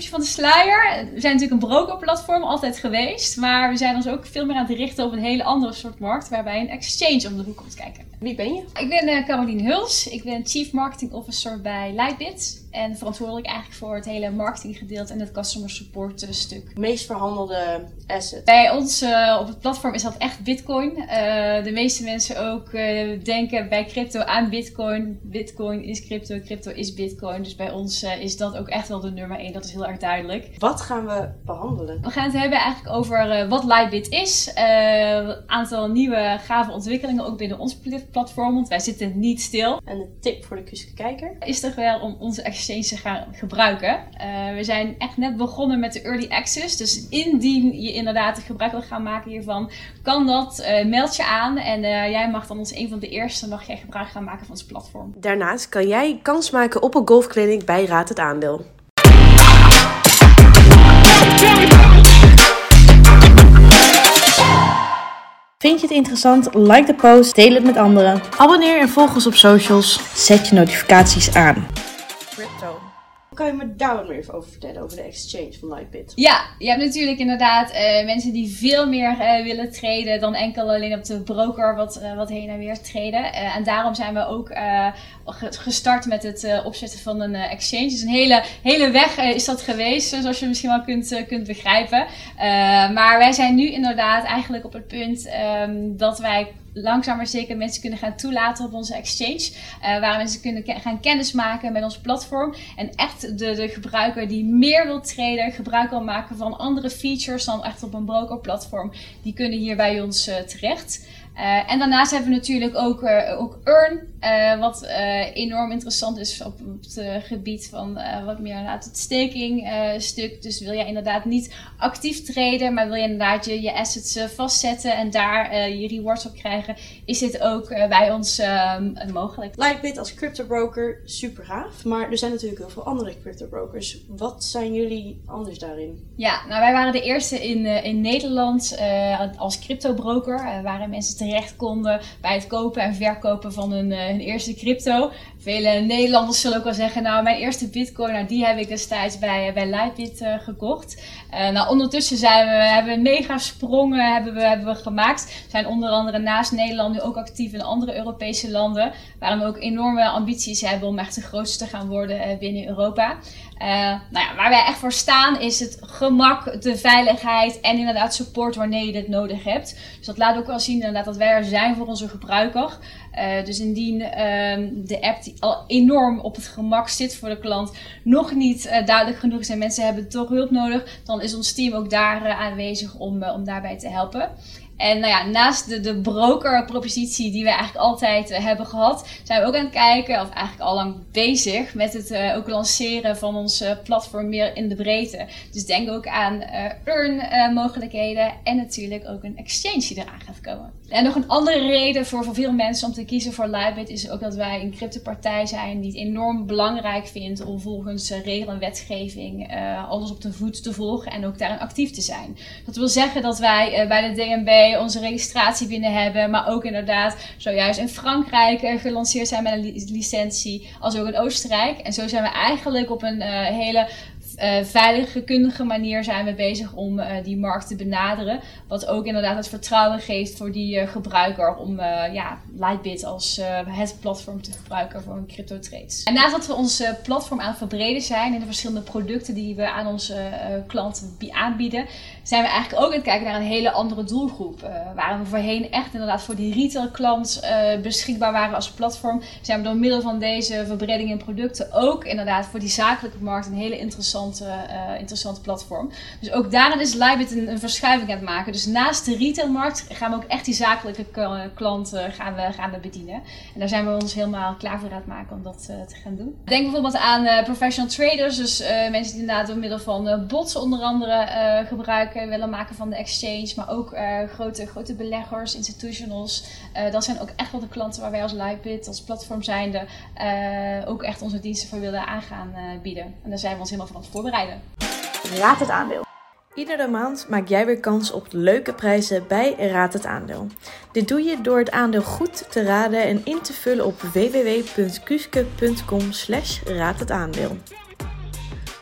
tipje van de sluier. We zijn natuurlijk een brokerplatform, altijd geweest. Maar we zijn ons ook veel meer aan het richten op een hele andere soort markt. Waarbij een exchange om de hoek komt kijken. Wie ben je? Ik ben uh, Caroline Huls. Ik ben Chief Marketing Officer bij Lightbit. En verantwoordelijk eigenlijk voor het hele marketinggedeelte en het customer support stuk. Meest verhandelde asset? Bij ons uh, op het platform is dat echt Bitcoin. Uh, de meeste mensen ook denken bij crypto aan Bitcoin. Bitcoin is crypto, crypto is Bitcoin. Dus bij ons is dat ook echt wel de nummer 1. Dat is heel erg duidelijk. Wat gaan we behandelen? We gaan het hebben eigenlijk over wat Lightbit is. Een aantal nieuwe gave ontwikkelingen ook binnen ons platform. Want wij zitten niet stil. En de tip voor de kuske kijker? Is toch wel om onze exchange te gaan gebruiken. Uh, we zijn echt net begonnen met de early access. Dus indien je inderdaad gebruik wil gaan maken hiervan, kan dat. Uh, meld je aan en uh, jij mag dan als een van de eerste mag jij gebruik gaan maken van ons platform. Daarnaast kan jij kans maken op een golfclinic bij Raad het Aandeel. Vind je het interessant? Like de post, deel het met anderen. Abonneer en volg ons op socials. Zet je notificaties aan. Crypto. Kan je me daar wat meer over vertellen, over de exchange van Lightbit? Ja, je hebt natuurlijk inderdaad uh, mensen die veel meer uh, willen traden dan enkel alleen op de broker wat, uh, wat heen en weer traden. en daarom zijn we ook gestart met het opzetten van een exchange. Dus een hele, hele weg is dat geweest, zoals je misschien wel kunt, kunt begrijpen. maar wij zijn nu inderdaad eigenlijk op het punt um, dat wij langzaam maar zeker mensen kunnen gaan toelaten op onze exchange. Uh, waar mensen kunnen gaan kennismaken met ons platform. En echt de, de gebruiker die meer wil traden, gebruik wil maken van andere features dan echt op een brokerplatform, die kunnen hier bij ons uh, terecht. Uh, en daarnaast hebben we natuurlijk ook, uh, ook Earn, uh, wat enorm interessant is op, op het gebied van wat meer inderdaad het staking stuk. Dus wil jij inderdaad niet actief traden, maar wil je inderdaad je, je assets vastzetten en daar je rewards op krijgen, is dit ook bij ons mogelijk. Lightbit als cryptobroker, super gaaf. Maar er zijn natuurlijk heel veel andere cryptobrokers. Wat zijn jullie anders daarin? Ja, nou wij waren de eerste in, in Nederland als cryptobroker. waren mensen terecht konden bij het kopen en verkopen van hun, uh, hun eerste crypto. Vele Nederlanders zullen ook wel zeggen, nou mijn eerste bitcoin, nou, die heb ik destijds bij, eh, bij Lightbit uh, gekocht. nou ondertussen zijn we, hebben we mega sprongen hebben we, hebben we gemaakt. We zijn onder andere naast Nederland nu ook actief in andere Europese landen. Waarin we ook enorme ambities hebben om echt de grootste te gaan worden binnen Europa. Nou ja, waar wij echt voor staan is het gemak, de veiligheid en inderdaad support wanneer je dit nodig hebt. Dus dat laat ook wel zien inderdaad dat wij er zijn voor onze gebruiker. Uh, dus indien uh, de app die al enorm op het gemak zit voor de klant nog niet uh, duidelijk genoeg is en mensen hebben toch hulp nodig, dan is ons team ook daar aanwezig om, om daarbij te helpen. En nou ja, naast de, de broker-propositie die we eigenlijk altijd uh, hebben gehad, zijn we ook aan het kijken, of eigenlijk al lang bezig, met het uh, ook lanceren van ons uh, platform meer in de breedte. Dus denk ook aan earn-mogelijkheden en natuurlijk ook een exchange die eraan gaat komen. En nog een andere reden voor, voor veel mensen om te kiezen voor Lightbit is ook dat wij een cryptopartij zijn die het enorm belangrijk vindt om volgens regel en wetgeving alles op de voet te volgen en ook daarin actief te zijn. Dat wil zeggen dat wij bij de DNB onze registratie binnen hebben. Maar ook inderdaad zojuist in Frankrijk uh, gelanceerd zijn met een licentie. Als ook in Oostenrijk. En zo zijn we eigenlijk op een uh, hele uh, veilige, kundige manier zijn we bezig om uh, die markt te benaderen. Wat ook inderdaad het vertrouwen geeft voor die uh, gebruiker om ja, Lightbit als het platform te gebruiken voor een crypto trades. En naast dat we ons platform aan het verbreden zijn in de verschillende producten die we aan onze klanten aanbieden, zijn we eigenlijk ook aan het kijken naar een hele andere doelgroep. waar we voorheen echt inderdaad voor die retail klant beschikbaar waren als platform, zijn we door middel van deze verbreding in producten ook inderdaad voor die zakelijke markt een hele interessante interessante, uh, interessante platform. Dus ook daarin is Lightbit een, een, verschuiving aan het maken. Dus naast de retailmarkt gaan we ook echt die zakelijke klanten gaan we, gaan we bedienen. En daar zijn we ons helemaal klaar voor aan het maken om dat uh, te gaan doen. Denk bijvoorbeeld aan uh, professional traders. Dus mensen die inderdaad door middel van bots onder andere gebruiken willen maken van de exchange. Maar ook grote, grote beleggers, institutionals. dat zijn ook echt wel de klanten waar wij als Lightbit, als platform zijnde, ook echt onze diensten voor willen aangaan bieden. En daar zijn we ons helemaal van voorbereiden. Raad het aandeel. Iedere maand maak jij weer kans op leuke prijzen bij Raad het Aandeel. Dit doe je door het aandeel goed te raden en in te vullen op www.kuske.com slash raad het aandeel.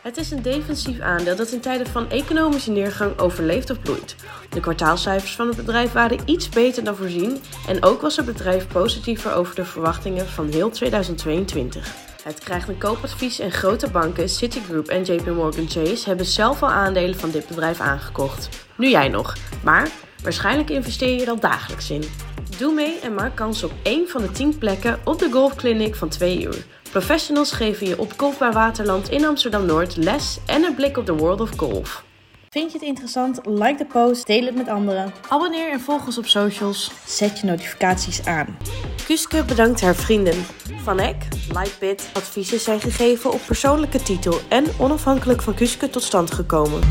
Het is een defensief aandeel dat in tijden van economische neergang overleeft of bloeit. De kwartaalcijfers van het bedrijf waren iets beter dan voorzien en ook was het bedrijf positiever over de verwachtingen van heel 2022. Het krijgt een koopadvies en grote banken, Citigroup en JP Morgan Chase hebben zelf al aandelen van dit bedrijf aangekocht. Nu jij nog, maar waarschijnlijk investeer je er al dagelijks in. Doe mee en maak kans op één van de 10 plekken op de golfclinic van 2 uur. Professionals geven je op Golfbaar Waterland in Amsterdam-Noord les en een blik op de world of golf. Vind je het interessant? Like de post, deel het met anderen. Abonneer en volg ons op socials. Zet je notificaties aan. Kuske bedankt haar vrienden. Van Eck, Lightbit, adviezen zijn gegeven op persoonlijke titel en onafhankelijk van Kuske tot stand gekomen.